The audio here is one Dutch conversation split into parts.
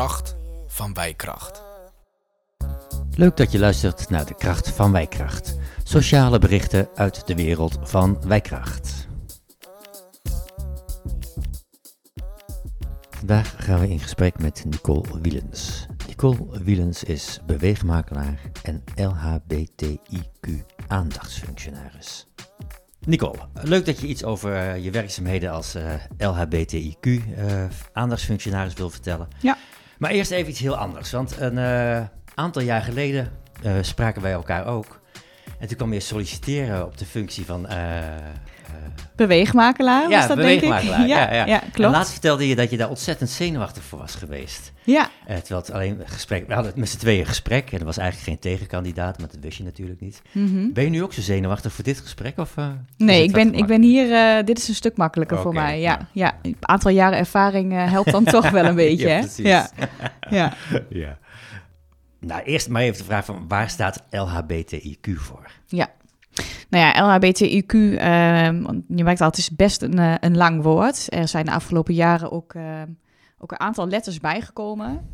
De kracht van wijkracht. Leuk dat je luistert naar de kracht van Wijkracht. Sociale berichten uit de wereld van Wijkracht. Vandaag gaan we in gesprek met Nicole Wielens. Nicole Wielens is beweegmakelaar en LHBTIQ aandachtsfunctionaris. Nicole, leuk dat je iets over eh, je werkzaamheden als eh, LHBTIQ uh, aandachtsfunctionaris wil vertellen. Ja. Maar eerst even iets heel anders, want een uh, aantal jaar geleden uh, spraken wij elkaar ook. En toen kwam je solliciteren op de functie van... Uh, beweegmakelaar was ja, dat beweegmakelaar. denk ik? Ja, ja, ja klopt. En laatst vertelde je dat je daar ontzettend zenuwachtig voor was geweest. Ja. terwijl het alleen gesprek... We hadden met z'n tweeën gesprek en er was eigenlijk geen tegenkandidaat, maar dat wist je natuurlijk niet. Mm -hmm. Ben je nu ook zo zenuwachtig voor dit gesprek? Of, nee, ik ben, ik ben hier... Dit is een stuk makkelijker okay, voor mij. Ja, ja. een aantal jaren ervaring helpt dan toch wel een beetje. ja, hè? Ja. ja. ja. Nou, eerst maar even de vraag van waar staat LHBTIQ voor? Ja. Nou ja, LHBTIQ, uh, je merkt al, het is best een, uh, een lang woord. Er zijn de afgelopen jaren ook, uh, ook een aantal letters bijgekomen.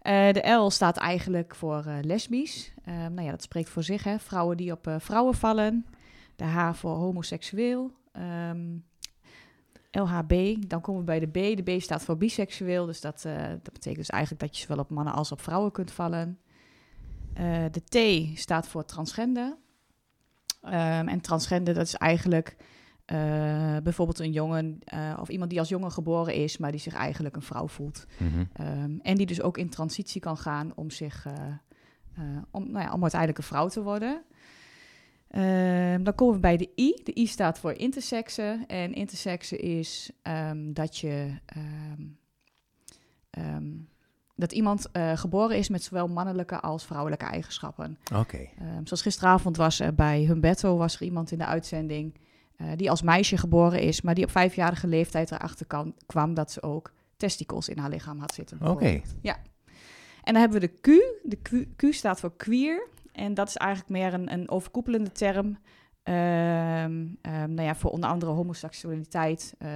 Eh, de L staat eigenlijk voor lesbisch. nou ja, dat spreekt voor zich, hè. Vrouwen die op vrouwen vallen. De H voor homoseksueel. Um, LHB, dan komen we bij de B. De B staat voor biseksueel, dus dat, dat betekent dus eigenlijk dat je zowel op mannen als op vrouwen kunt vallen. De T staat voor transgender. Um, en transgender, dat is eigenlijk uh, bijvoorbeeld een jongen uh, of iemand die als jongen geboren is, maar die zich eigenlijk een vrouw voelt. Mm -hmm. um, en die dus ook in transitie kan gaan om zich, om, nou ja, om uiteindelijk een vrouw te worden. Um, dan komen we bij de I. De I staat voor intersexe. En intersexe is dat je dat iemand uh, geboren is met zowel mannelijke als vrouwelijke eigenschappen. Oké. Okay. Um, zoals gisteravond was er bij Humberto was er iemand in de uitzending uh, die als meisje geboren is, maar die op vijfjarige leeftijd erachter kan, kwam dat ze ook testicles in haar lichaam had zitten. Oké. Okay. Ja. En dan hebben we de Q. De Q, Q staat voor queer. En dat is eigenlijk meer een, een overkoepelende term. Um, um, nou ja, voor onder andere homoseksualiteit, uh,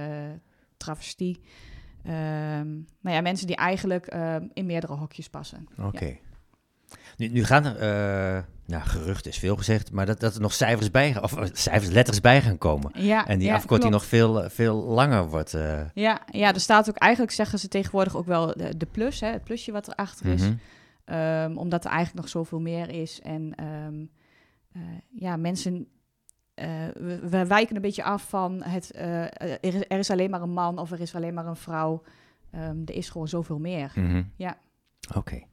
travestie. Um, nou ja, mensen die eigenlijk um, in meerdere hokjes passen. Oké. Okay. Ja. Nu, nu gaan er, uh, nou, gerucht is veel gezegd, maar dat, dat er nog cijfers bij, of cijfers, letters bij gaan komen. Ja, en die ja, afkorting klopt. nog veel, veel langer wordt. Uh... Ja, ja, er staat ook eigenlijk, zeggen ze tegenwoordig ook wel de, de plus, hè, het plusje wat erachter is. Mhm. Mm -hmm. um, omdat er eigenlijk nog zoveel meer is. En ja, mensen uh, we, we, wijken een beetje af van het, uh, er, is, er, is, alleen maar een man of er is alleen maar een vrouw. Um, er is gewoon zoveel meer. Mm -hmm. Ja. Oké.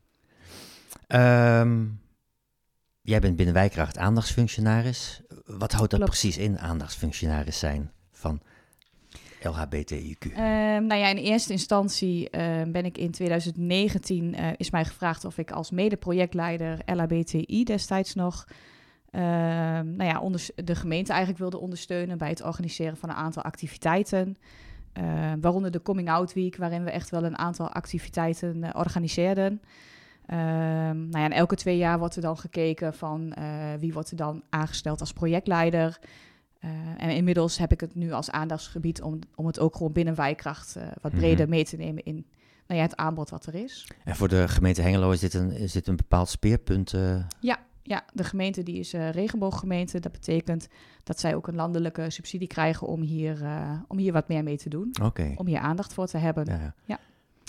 Okay. Um, jij bent binnen Wijkracht aandachtsfunctionaris. Wat houdt dat Klopt. precies in, aandachtsfunctionaris zijn van LHBTIQ? Uh, nou ja, in eerste instantie ben ik in 2019, uh, is mij gevraagd of ik als mede-projectleider LHBTI destijds nog uh, nou ja, onder, de gemeente eigenlijk wilde ondersteunen bij het organiseren van een aantal activiteiten. Uh, waaronder de Coming Out Week, waarin we echt wel een aantal activiteiten uh, organiseerden. Uh, nou ja, en elke twee jaar wordt er dan gekeken van wie wordt er dan aangesteld als projectleider. En inmiddels heb ik het nu als aandachtsgebied om, om het ook gewoon binnen wijkracht wat breder mm -hmm. mee te nemen in nou ja, het aanbod wat er is. En voor de gemeente Hengelo is dit een, is dit een bepaald speerpunt? Ja, ja, de gemeente die is uh, regenbooggemeente. Dat betekent dat zij ook een landelijke subsidie krijgen om hier, uh, om hier wat meer mee te doen. Okay. Om hier aandacht voor te hebben. Ja. ja.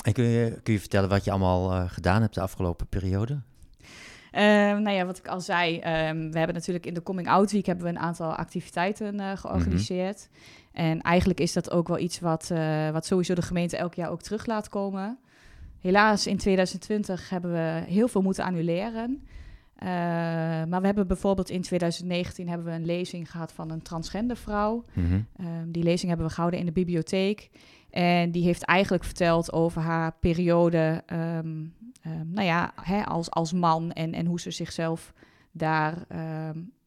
En kun je, kun je vertellen wat je allemaal uh, gedaan hebt de afgelopen periode? Uh, nou ja, wat ik al zei, um, we hebben natuurlijk in de Coming Out Week hebben we een aantal activiteiten georganiseerd. Mm -hmm. En eigenlijk is dat ook wel iets wat, wat sowieso de gemeente elk jaar ook terug laat komen. Helaas in 2020 hebben we heel veel moeten annuleren. Uh, maar we hebben bijvoorbeeld in 2019 hebben we een lezing gehad van een transgender vrouw. Mm -hmm. uh, die lezing hebben we gehouden in de bibliotheek. En die heeft eigenlijk verteld over haar periode, um, um, nou ja, hè, als, als man en, en hoe ze zichzelf daar,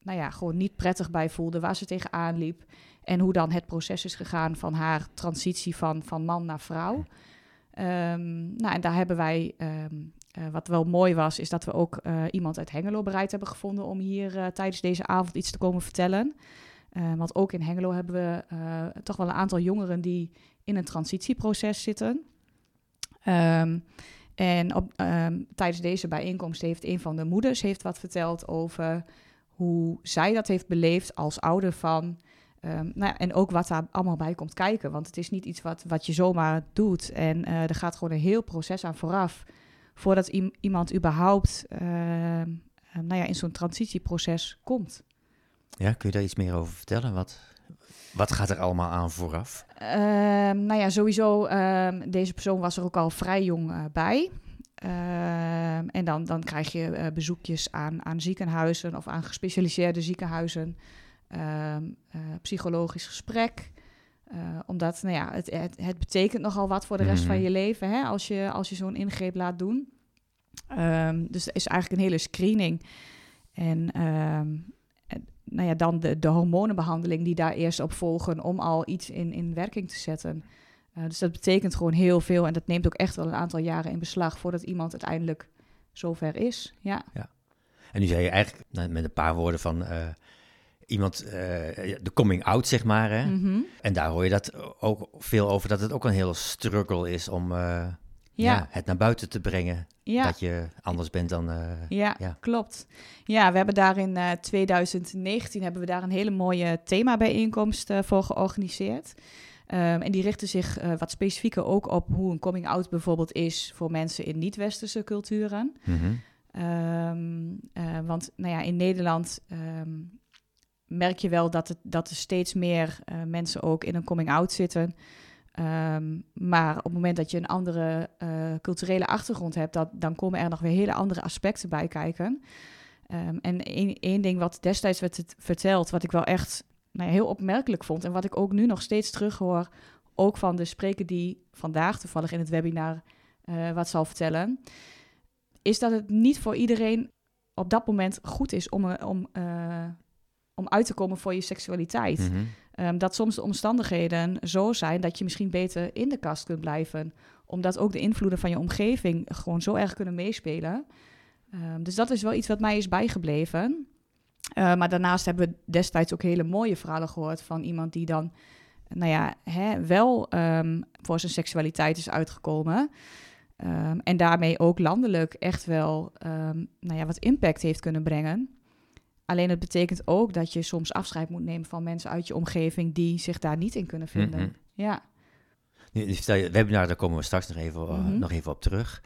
nou ja, gewoon niet prettig bij voelde, waar ze tegenaan liep. En hoe dan het proces is gegaan van haar transitie van, van man naar vrouw. nou, en daar hebben wij Uh, wat wel mooi was, is dat we ook uh, iemand uit Hengelo bereid hebben gevonden om hier uh, tijdens deze avond iets te komen vertellen. Want ook in Hengelo hebben we toch wel een aantal jongeren die in een transitieproces zitten. Um, En op, ehm, tijdens deze bijeenkomst heeft een van de moeders heeft wat verteld over hoe zij dat heeft beleefd als ouder van. ehm, nou en ook wat daar allemaal bij komt kijken. Want het is niet iets wat, wat je zomaar doet. En eh, er gaat gewoon een heel proces aan vooraf. Voordat iem- iemand überhaupt ehm, eh, nou ja, in zo'n transitieproces komt. Ja, kun je daar iets meer over vertellen? Wat, wat gaat er allemaal aan vooraf? Ehm, nou ja, sowieso, ehm, deze persoon was er ook al vrij jong eh, bij. Ehm, en dan, dan krijg je eh, bezoekjes aan, aan ziekenhuizen of aan gespecialiseerde ziekenhuizen. Ehm, eh, psychologisch gesprek. Eh, omdat, nou ja, het, het, het betekent nogal wat voor de rest van Mhm. je leven hè, als je, als je zo'n ingreep laat doen. Ehm, dus er is eigenlijk een hele screening. En ehm, en, nou ja, dan de, de hormonenbehandeling die daar eerst op volgen om al iets in, in werking te zetten. Eh, dus dat betekent gewoon heel veel en dat neemt ook echt wel een aantal jaren in beslag voordat iemand uiteindelijk zover is. Ja, En nu zei je eigenlijk nou, met een paar woorden van eh, iemand, eh, de coming out, zeg maar. Hè? Mhm. En daar hoor je dat ook veel over, dat het ook een hele struggle is om eh, ja. ja, het naar buiten te brengen. ja. Dat je anders bent dan... eh, Ja, Ja. klopt. Ja, we hebben daar in eh, 2019 hebben we daar een hele mooie themabijeenkomst voor georganiseerd. Ehm, en die richten zich wat specifieker ook op hoe een coming-out bijvoorbeeld is voor mensen in niet-westerse culturen. mhm. Ehm, eh, want nou ja, in Nederland ehm, merk je wel dat, het, dat er steeds meer eh, mensen ook in een coming-out zitten. Ehm, maar op het moment dat je een andere eh, culturele achtergrond hebt, dat, dan komen er nog weer hele andere aspecten bij kijken. Ehm, en één ding wat destijds werd verteld, wat ik wel echt nou ja, heel opmerkelijk vond en wat ik ook nu nog steeds terughoor, ook van de spreker die vandaag toevallig in het webinar eh, wat zal vertellen, is dat het niet voor iedereen op dat moment goed is om, om, om uit te komen voor je seksualiteit. Mhm. Ehm, dat soms de omstandigheden zo zijn dat je misschien beter in de kast kunt blijven. Omdat ook de invloeden van je omgeving gewoon zo erg kunnen meespelen. Ehm, dus dat is wel iets wat mij is bijgebleven. Eh, maar daarnaast hebben we destijds ook hele mooie verhalen gehoord van iemand die dan, nou ja, hè, wel ehm, voor zijn seksualiteit is uitgekomen. Ehm, en daarmee ook landelijk echt wel ehm, nou ja, wat impact heeft kunnen brengen. Alleen het betekent ook dat je soms afscheid moet nemen van mensen uit je omgeving die zich daar niet in kunnen vinden. Mhm. Ja. Webinar, daar komen we straks nog even, eh, Mhm. nog even op terug.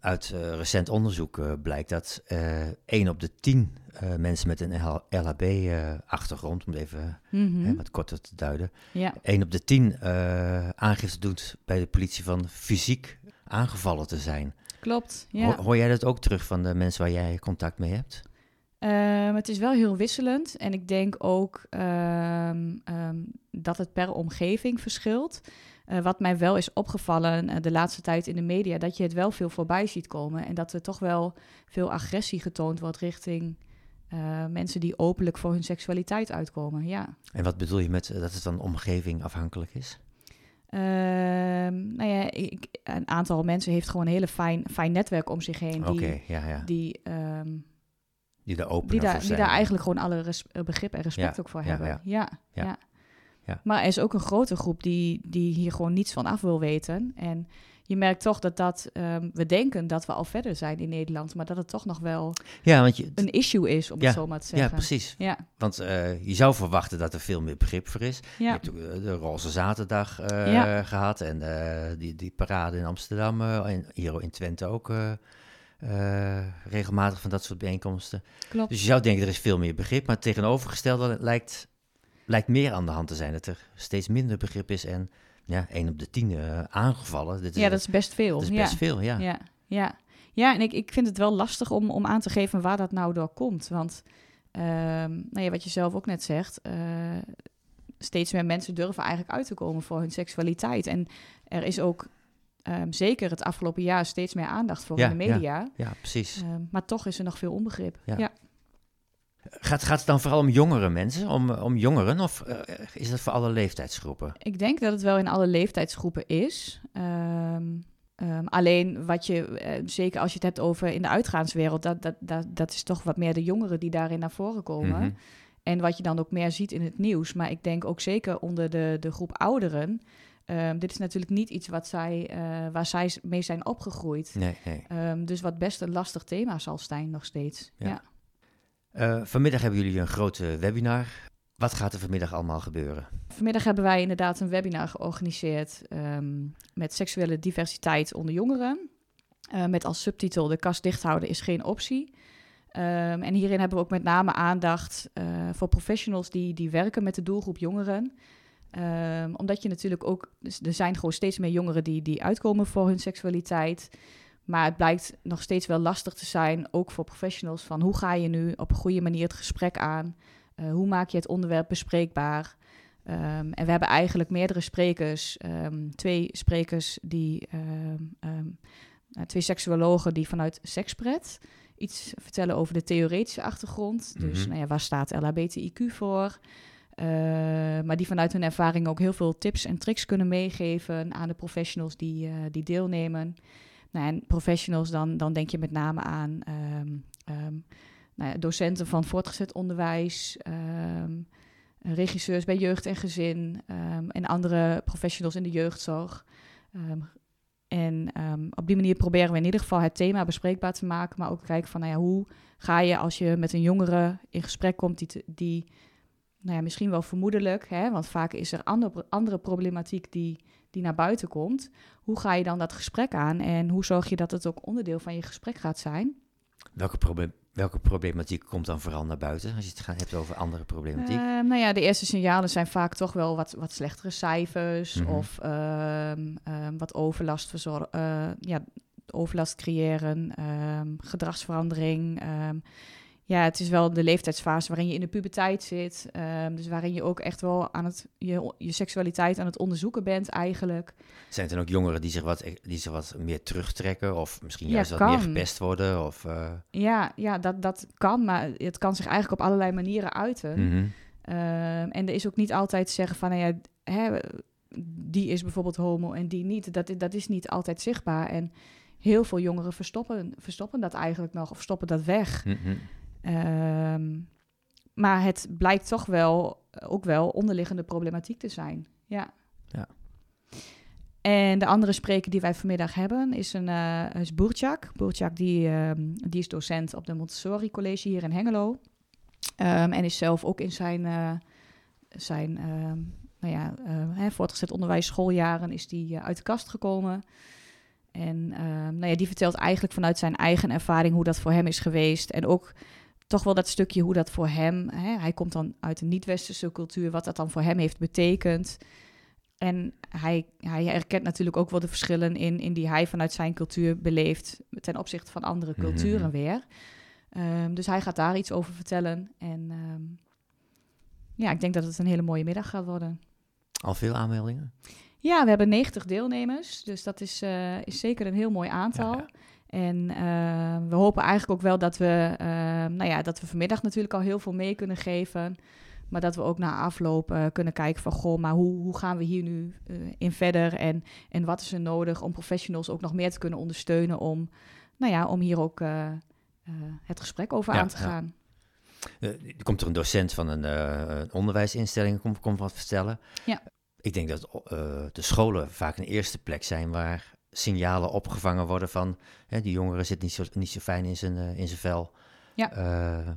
Uit eh, recent onderzoek eh, blijkt dat eh 1 op de 10 eh, mensen met een LHB-achtergrond, om het even hè, wat korter te duiden, ja. 1 op de 10 eh, aangifte doet bij de politie van fysiek aangevallen te zijn. Klopt. Ja. Hoor jij dat ook terug van de mensen waar jij contact mee hebt? Ehm, het is wel heel wisselend. En ik denk ook ehm, ehm, dat het per omgeving verschilt. Eh, wat mij wel is opgevallen eh, de laatste tijd in de media, dat je het wel veel voorbij ziet komen. En dat er toch wel veel agressie getoond wordt richting eh, mensen die openlijk voor hun seksualiteit uitkomen. Ja. En wat bedoel je met dat het dan omgeving afhankelijk is? Ehm, nou ja, ik, een aantal mensen heeft gewoon een hele fijn, fijn netwerk om zich heen. Oké, Die, ja, ja. die, Die daar open die, daar, voor die zijn. daar eigenlijk gewoon alle res- eh, begrip en respect Ja, ook voor ja, hebben. ja. Ja. Ja. Maar er is ook een grote groep die, die hier gewoon niets van af wil weten. En je merkt toch dat dat, ehm, we denken dat we al verder zijn in Nederland, maar dat het toch nog wel Ja, want je, een issue is, om Ja, het zo maar te zeggen. ja, precies. Ja, Want eh, je zou verwachten dat er veel meer begrip voor is. Je hebt eh, de Roze Zaterdag eh, gehad en die, die parade in Amsterdam en hier in Twente ook eh, regelmatig van dat soort bijeenkomsten. klopt. Dus je zou denken er is veel meer begrip, maar tegenovergestelde lijkt, lijkt meer aan de hand te zijn. Dat er steeds minder begrip is en ja, 1 op de 10 eh, aangevallen. Dit is, ja, dat is best veel. dat is ja. best veel, ja. Ja, ja. ja en ik, ik vind het wel lastig om, om aan te geven waar dat nou door komt. Want ehm, nou ja, wat je zelf ook net zegt, eh, steeds meer mensen durven eigenlijk uit te komen voor hun seksualiteit. En er is ook ehm, zeker het afgelopen jaar steeds meer aandacht voor Ja, in de media. Ja, precies. Ehm, maar toch is er nog veel onbegrip. Ja. Ja. Gaat, gaat het dan vooral om jongere mensen, om, om jongeren, of eh, is dat voor alle leeftijdsgroepen? Ik denk dat het wel in alle leeftijdsgroepen is. Ehm, alleen wat je, eh, zeker als je het hebt over in de uitgaanswereld, dat, dat, dat, dat is toch wat meer de jongeren die daarin naar voren komen. Mhm. En wat je dan ook meer ziet in het nieuws. Maar ik denk ook zeker onder de, de groep ouderen. Ehm, dit is natuurlijk niet iets wat zij, eh, waar zij mee zijn opgegroeid. Nee, nee. Ehm, dus wat best een lastig thema zal zijn nog steeds. Ja. Ja. Eh, vanmiddag hebben jullie een grote webinar. Wat gaat er vanmiddag allemaal gebeuren? Vanmiddag hebben wij inderdaad een webinar georganiseerd ehm, met seksuele diversiteit onder jongeren. Eh, met als subtitel De kast dicht houden is geen optie. En hierin hebben we ook met name aandacht voor professionals die, die werken met de doelgroep jongeren. Ehm, omdat je natuurlijk ook, dus er zijn gewoon steeds meer jongeren die, die uitkomen voor hun seksualiteit. Maar het blijkt nog steeds wel lastig te zijn, ook voor professionals, van hoe ga je nu op een goede manier het gesprek aan? Eh, hoe maak je het onderwerp bespreekbaar? Ehm, en we hebben eigenlijk meerdere sprekers, ehm, twee sprekers die, nou, twee seksuologen die vanuit sekspret iets vertellen over de theoretische achtergrond. Dus Mhm. nou ja, waar staat LHBTIQ voor? Eh, maar die vanuit hun ervaring ook heel veel tips en tricks kunnen meegeven aan de professionals die, eh, die deelnemen. Nou, en professionals, dan, dan denk je met name aan ehm, ehm, nou ja, docenten van voortgezet onderwijs, ehm, regisseurs bij jeugd en gezin en andere professionals in de jeugdzorg. En op die manier proberen we in ieder geval het thema bespreekbaar te maken, maar ook kijken van nou ja, hoe ga je als je met een jongere in gesprek komt die, die nou ja, misschien wel vermoedelijk, hè, want vaak is er andere, andere problematiek die, die naar buiten komt. Hoe ga je dan dat gesprek aan en hoe zorg je dat het ook onderdeel van je gesprek gaat zijn? Welke, proble- welke problematiek komt dan vooral naar buiten als je het gaat, hebt over andere problematiek? Ehm, nou ja, de eerste signalen zijn vaak toch wel wat, wat slechtere cijfers Mhm. of ehm, ehm, wat overlast, verzor- eh, ja, overlast creëren, gedragsverandering. Ja, het is wel de leeftijdsfase waarin je in de puberteit zit. ehm, dus waarin je ook echt wel aan het, je, je seksualiteit aan het onderzoeken bent eigenlijk. Zijn er dan ook jongeren die zich wat, die zich wat meer terugtrekken of misschien Ja, juist wat meer gepest worden? Of, eh, Ja, ja dat, dat kan, maar het kan zich eigenlijk op allerlei manieren uiten. mhm. Ehm, en er is ook niet altijd zeggen van, nou ja, hè, die is bijvoorbeeld homo en die niet. Dat, dat is niet altijd zichtbaar. En heel veel jongeren verstoppen, verstoppen dat eigenlijk nog of stoppen dat weg. Mhm. Ehm, maar het blijkt toch wel ook wel onderliggende problematiek te zijn. Ja. Ja. En de andere spreker die wij vanmiddag hebben is, een, eh is die, ehm, die is docent op de Montessori College hier in Hengelo. Ehm, en is zelf ook in zijn, eh, zijn nou ja, eh, hè, voortgezet onderwijs schooljaren is die eh, uit de kast gekomen. En nou ja, die vertelt eigenlijk vanuit zijn eigen ervaring hoe dat voor hem is geweest. En ook toch wel dat stukje hoe dat voor hem... Hè, hij komt dan uit een niet-westerse cultuur, wat dat dan voor hem heeft betekend. En hij, hij herkent natuurlijk ook wel de verschillen in, in die hij vanuit zijn cultuur beleeft... ten opzichte van andere Mhm. culturen weer. Ehm, dus hij gaat daar iets over vertellen. En ehm, ja, ik denk dat het een hele mooie middag gaat worden. Al veel aanmeldingen? Ja, we hebben 90 deelnemers, dus dat is, eh, is zeker een heel mooi aantal. Ja, ja. En eh, we hopen eigenlijk ook wel dat we, eh, nou ja, dat we vanmiddag natuurlijk al heel veel mee kunnen geven. Maar dat we ook na afloop eh, kunnen kijken van, goh, maar hoe, hoe gaan we hier nu in verder? En, en wat is er nodig om professionals ook nog meer te kunnen ondersteunen om, nou ja, om hier ook het gesprek over Ja, aan te ja. gaan. Eh, er komt er een docent van een, onderwijsinstelling, komt, komt wat vertellen. Ja. Ik denk dat de scholen vaak een eerste plek zijn waar signalen opgevangen worden van... Hè, die jongere zit niet zo, niet zo fijn in zijn, eh, in zijn vel. Ja. Eh,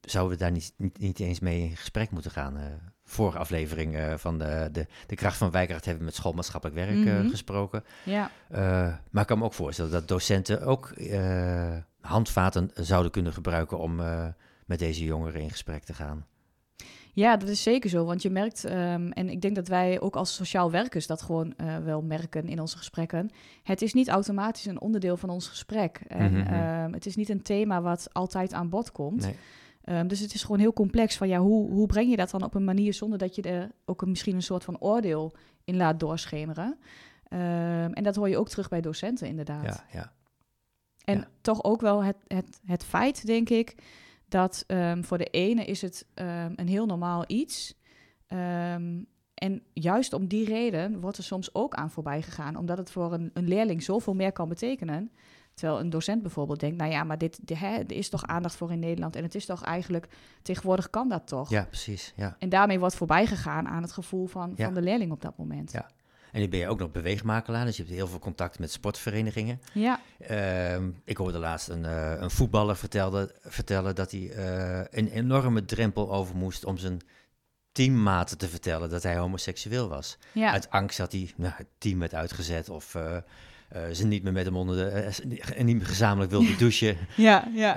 zouden we daar niet, niet, niet eens mee in gesprek moeten gaan? Eh vorige aflevering van de, de, de kracht van wijkracht hebben we met schoolmaatschappelijk werk Mhm. gesproken. Ja. Maar ik kan me ook voorstellen dat docenten ook handvaten zouden kunnen gebruiken om met deze jongeren in gesprek te gaan. Ja, dat is zeker zo. Want je merkt, ehm, en ik denk dat wij ook als sociaal werkers dat gewoon eh, wel merken in onze gesprekken. Het is niet automatisch een onderdeel van ons gesprek. En Mhm. ehm, het is niet een thema wat altijd aan bod komt. Nee. Ehm, dus het is gewoon heel complex van ja, hoe, hoe breng je dat dan op een manier zonder dat je er ook een, misschien een soort van oordeel in laat doorschemeren. En dat hoor je ook terug bij docenten inderdaad. Ja, ja. En Ja. toch ook wel het, het, het feit, denk ik, dat ehm, voor de ene is het ehm, een heel normaal iets. Ehm, en juist om die reden wordt er soms ook aan voorbij gegaan, omdat het voor een, een leerling zoveel meer kan betekenen. Terwijl een docent bijvoorbeeld denkt, nou ja, maar dit, de, hè, er is toch aandacht voor in Nederland en het is toch eigenlijk, tegenwoordig kan dat toch. ja precies. Ja. En daarmee wordt voorbij gegaan aan het gevoel van, Ja. van de leerling op dat moment. Ja. En nu ben je ook nog beweegmakelaar, dus je hebt heel veel contact met sportverenigingen. Ja, Ehm, ik hoorde laatst een, eh, een voetballer vertelde, vertellen dat hij eh, een enorme drempel over moest om zijn teammaten te vertellen dat hij homoseksueel was. ja. Uit angst dat hij nou, het team werd uitgezet of eh, ze niet meer met hem onder de, ze niet- meer gezamenlijk wilde douchen. ja, ja.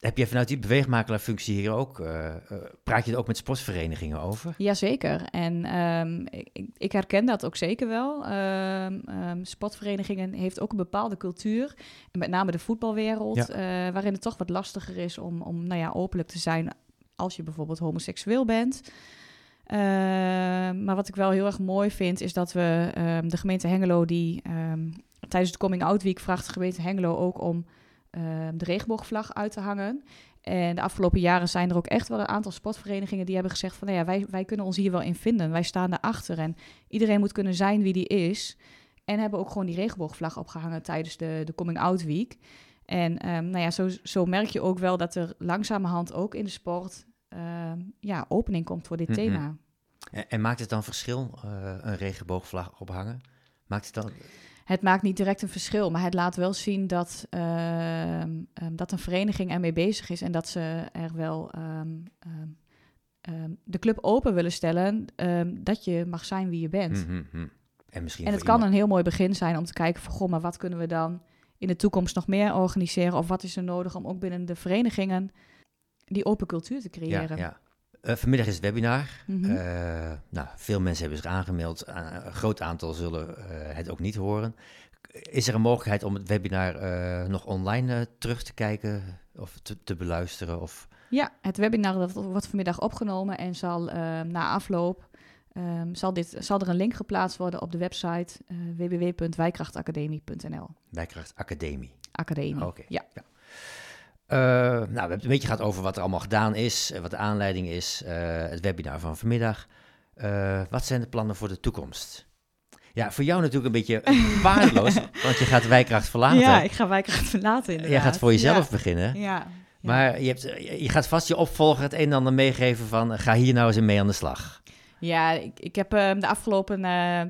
Heb je vanuit die beweegmakelaarfunctie hier ook, eh, eh, praat je er ook met sportverenigingen over? Jazeker. En ehm, ik, ik- herken dat ook zeker wel. Ehm ehm, sportverenigingen heeft ook een bepaalde cultuur. En met name de voetbalwereld, Ja. eh, waarin het toch wat lastiger is om, om nou ja, openlijk te zijn als je bijvoorbeeld homoseksueel bent. Maar wat ik wel heel erg mooi vind, is dat we de gemeente Hengelo, die tijdens de Coming Out Week vraagt de gemeente Hengelo ook om de regenboogvlag uit te hangen. En de afgelopen jaren zijn er ook echt wel een aantal sportverenigingen die hebben gezegd van nou ja, wij, wij kunnen ons hier wel in vinden. Wij staan daarachter en iedereen moet kunnen zijn wie die is. En hebben ook gewoon die regenboogvlag opgehangen tijdens de, de Coming Out Week. En ehm, nou ja, zo, zo merk je ook wel dat er langzamerhand ook in de sport ehm, ja, opening komt voor dit Mhm. thema. En, en maakt het dan verschil, eh, een regenboogvlag ophangen? Maakt het dan... Het maakt niet direct een verschil, maar het laat wel zien dat, ehm, ehm, dat een vereniging ermee bezig is en dat ze er wel ehm, de club open willen stellen dat je mag zijn wie je bent. Mhm, mhm. En misschien En het kan iemand- een heel mooi begin zijn om te kijken van, goh, maar wat kunnen we dan in de toekomst nog meer organiseren? Of wat is er nodig om ook binnen de verenigingen die open cultuur te creëren? Ja, ja. Eh, vanmiddag is het webinar. Mhm. Eh, nou, veel mensen hebben zich aangemeld. Eh, een groot aantal zullen het ook niet horen. Is er een mogelijkheid om het webinar nog online terug te kijken of te, te beluisteren? Of... Ja, het webinar dat wordt vanmiddag opgenomen en zal na afloop ehm, zal, dit, zal er een link geplaatst worden op de website eh www.wijkrachtacademie.nl. Wijkracht Academie. Academie. Oké. Ja. Eh, nou, we hebben het een beetje gehad over wat er allemaal gedaan is, eh, wat de aanleiding is, eh, het webinar van vanmiddag. Wat zijn de plannen voor de toekomst? Ja, voor jou natuurlijk een beetje waardeloos, want je gaat Wijkracht verlaten. Ja, ik ga Wijkracht verlaten inderdaad. Jij gaat voor jezelf Ja. beginnen. Ja. Maar je, hebt, je gaat vast je opvolger het een en ander meegeven van ga hier nou eens in mee aan de slag. Ja, ik, ik heb ehm, de afgelopen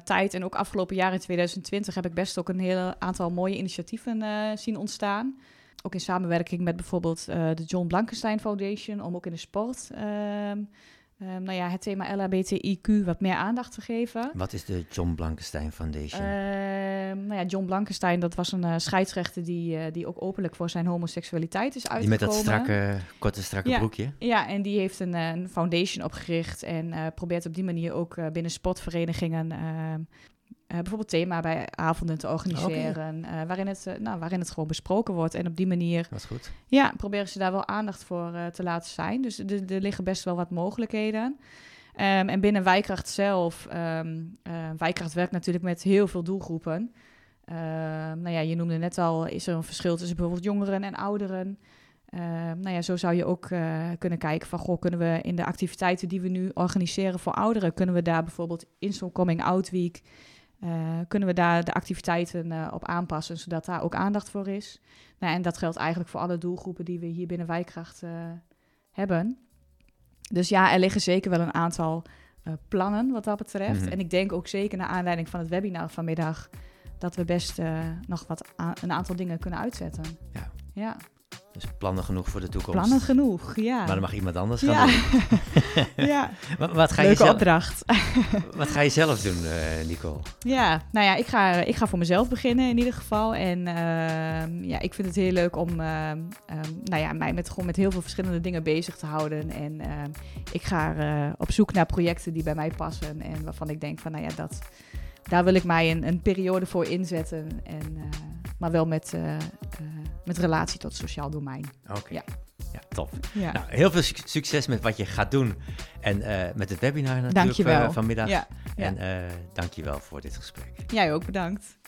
tijd en ook afgelopen jaar in 2020 heb ik best ook een heel aantal mooie initiatieven zien ontstaan. Ook in samenwerking met bijvoorbeeld eh, de John Blankenstein Foundation, om ook in de sport ehm, ehm, nou ja, het thema LHBTIQ wat meer aandacht te geven. Wat is de John Blankenstein Foundation? Ehm, nou ja, John Blankenstein, dat was een eh, scheidsrechter die, eh, die ook openlijk voor zijn homoseksualiteit is die uitgekomen. met dat strakke, korte, strakke Ja. broekje? Ja, en die heeft een, een foundation opgericht en probeert op die manier ook binnen sportverenigingen eh, bijvoorbeeld thema bij avonden te organiseren, eh, waarin, het, eh, nou, waarin het gewoon besproken wordt. En op die manier Dat is goed. ja, proberen ze daar wel aandacht voor te laten zijn. Dus er liggen best wel wat mogelijkheden. Ehm, en binnen Wijkracht zelf, eh, Wijkracht werkt natuurlijk met heel veel doelgroepen. Ehm, nou ja, je noemde net al, is er een verschil tussen bijvoorbeeld jongeren en ouderen? Nou ja, zo zou je ook kunnen kijken van, goh, kunnen we in de activiteiten die we nu organiseren voor ouderen, kunnen we daar bijvoorbeeld in zo'n Coming Out Week, eh, kunnen we daar de activiteiten eh, op aanpassen, zodat daar ook aandacht voor is? Nou, en dat geldt eigenlijk voor alle doelgroepen die we hier binnen Wijkracht eh, hebben. Dus ja, er liggen zeker wel een aantal plannen wat dat betreft. Mhm. En ik denk ook zeker naar aanleiding van het webinar vanmiddag dat we best nog wat een aantal dingen kunnen uitzetten. Ja. Ja, Dus plannen genoeg voor de toekomst. plannen genoeg. Ja. Maar dan mag iemand anders gaan ja. doen. ja. Wat, wat, ga je zelf, opdracht. wat ga je zelf doen, eh, Nicole? Ja, nou ja, ik ga, ik ga voor mezelf beginnen in ieder geval. En ehm, ja, ik vind het heel leuk om ehm, ehm, nou ja, mij met, gewoon met heel veel verschillende dingen bezig te houden. En ik ga eh, op zoek naar projecten die bij mij passen. En waarvan ik denk van, nou ja, dat, daar wil ik mij een, een periode voor inzetten. En, eh, maar wel met, eh, eh, met relatie tot het sociaal domein. Oké. Ja. Ja, top. Ja, Nou, heel veel suc- succes met wat je gaat doen. En eh, met het webinar natuurlijk Dankjewel. vanmiddag. ja. ja. En eh dankjewel voor dit gesprek. jij ook bedankt.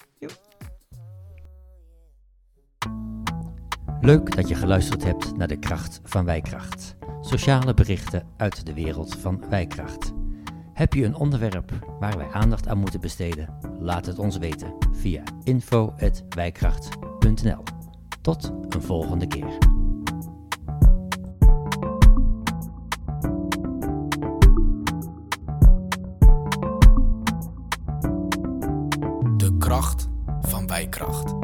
Leuk dat je geluisterd hebt naar de kracht van Wijkracht. Sociale berichten uit de wereld van Wijkracht. Heb je een onderwerp waar wij aandacht aan moeten besteden? Laat het ons weten via info.wijkracht.nl. Tot een volgende keer. kracht van wijkracht.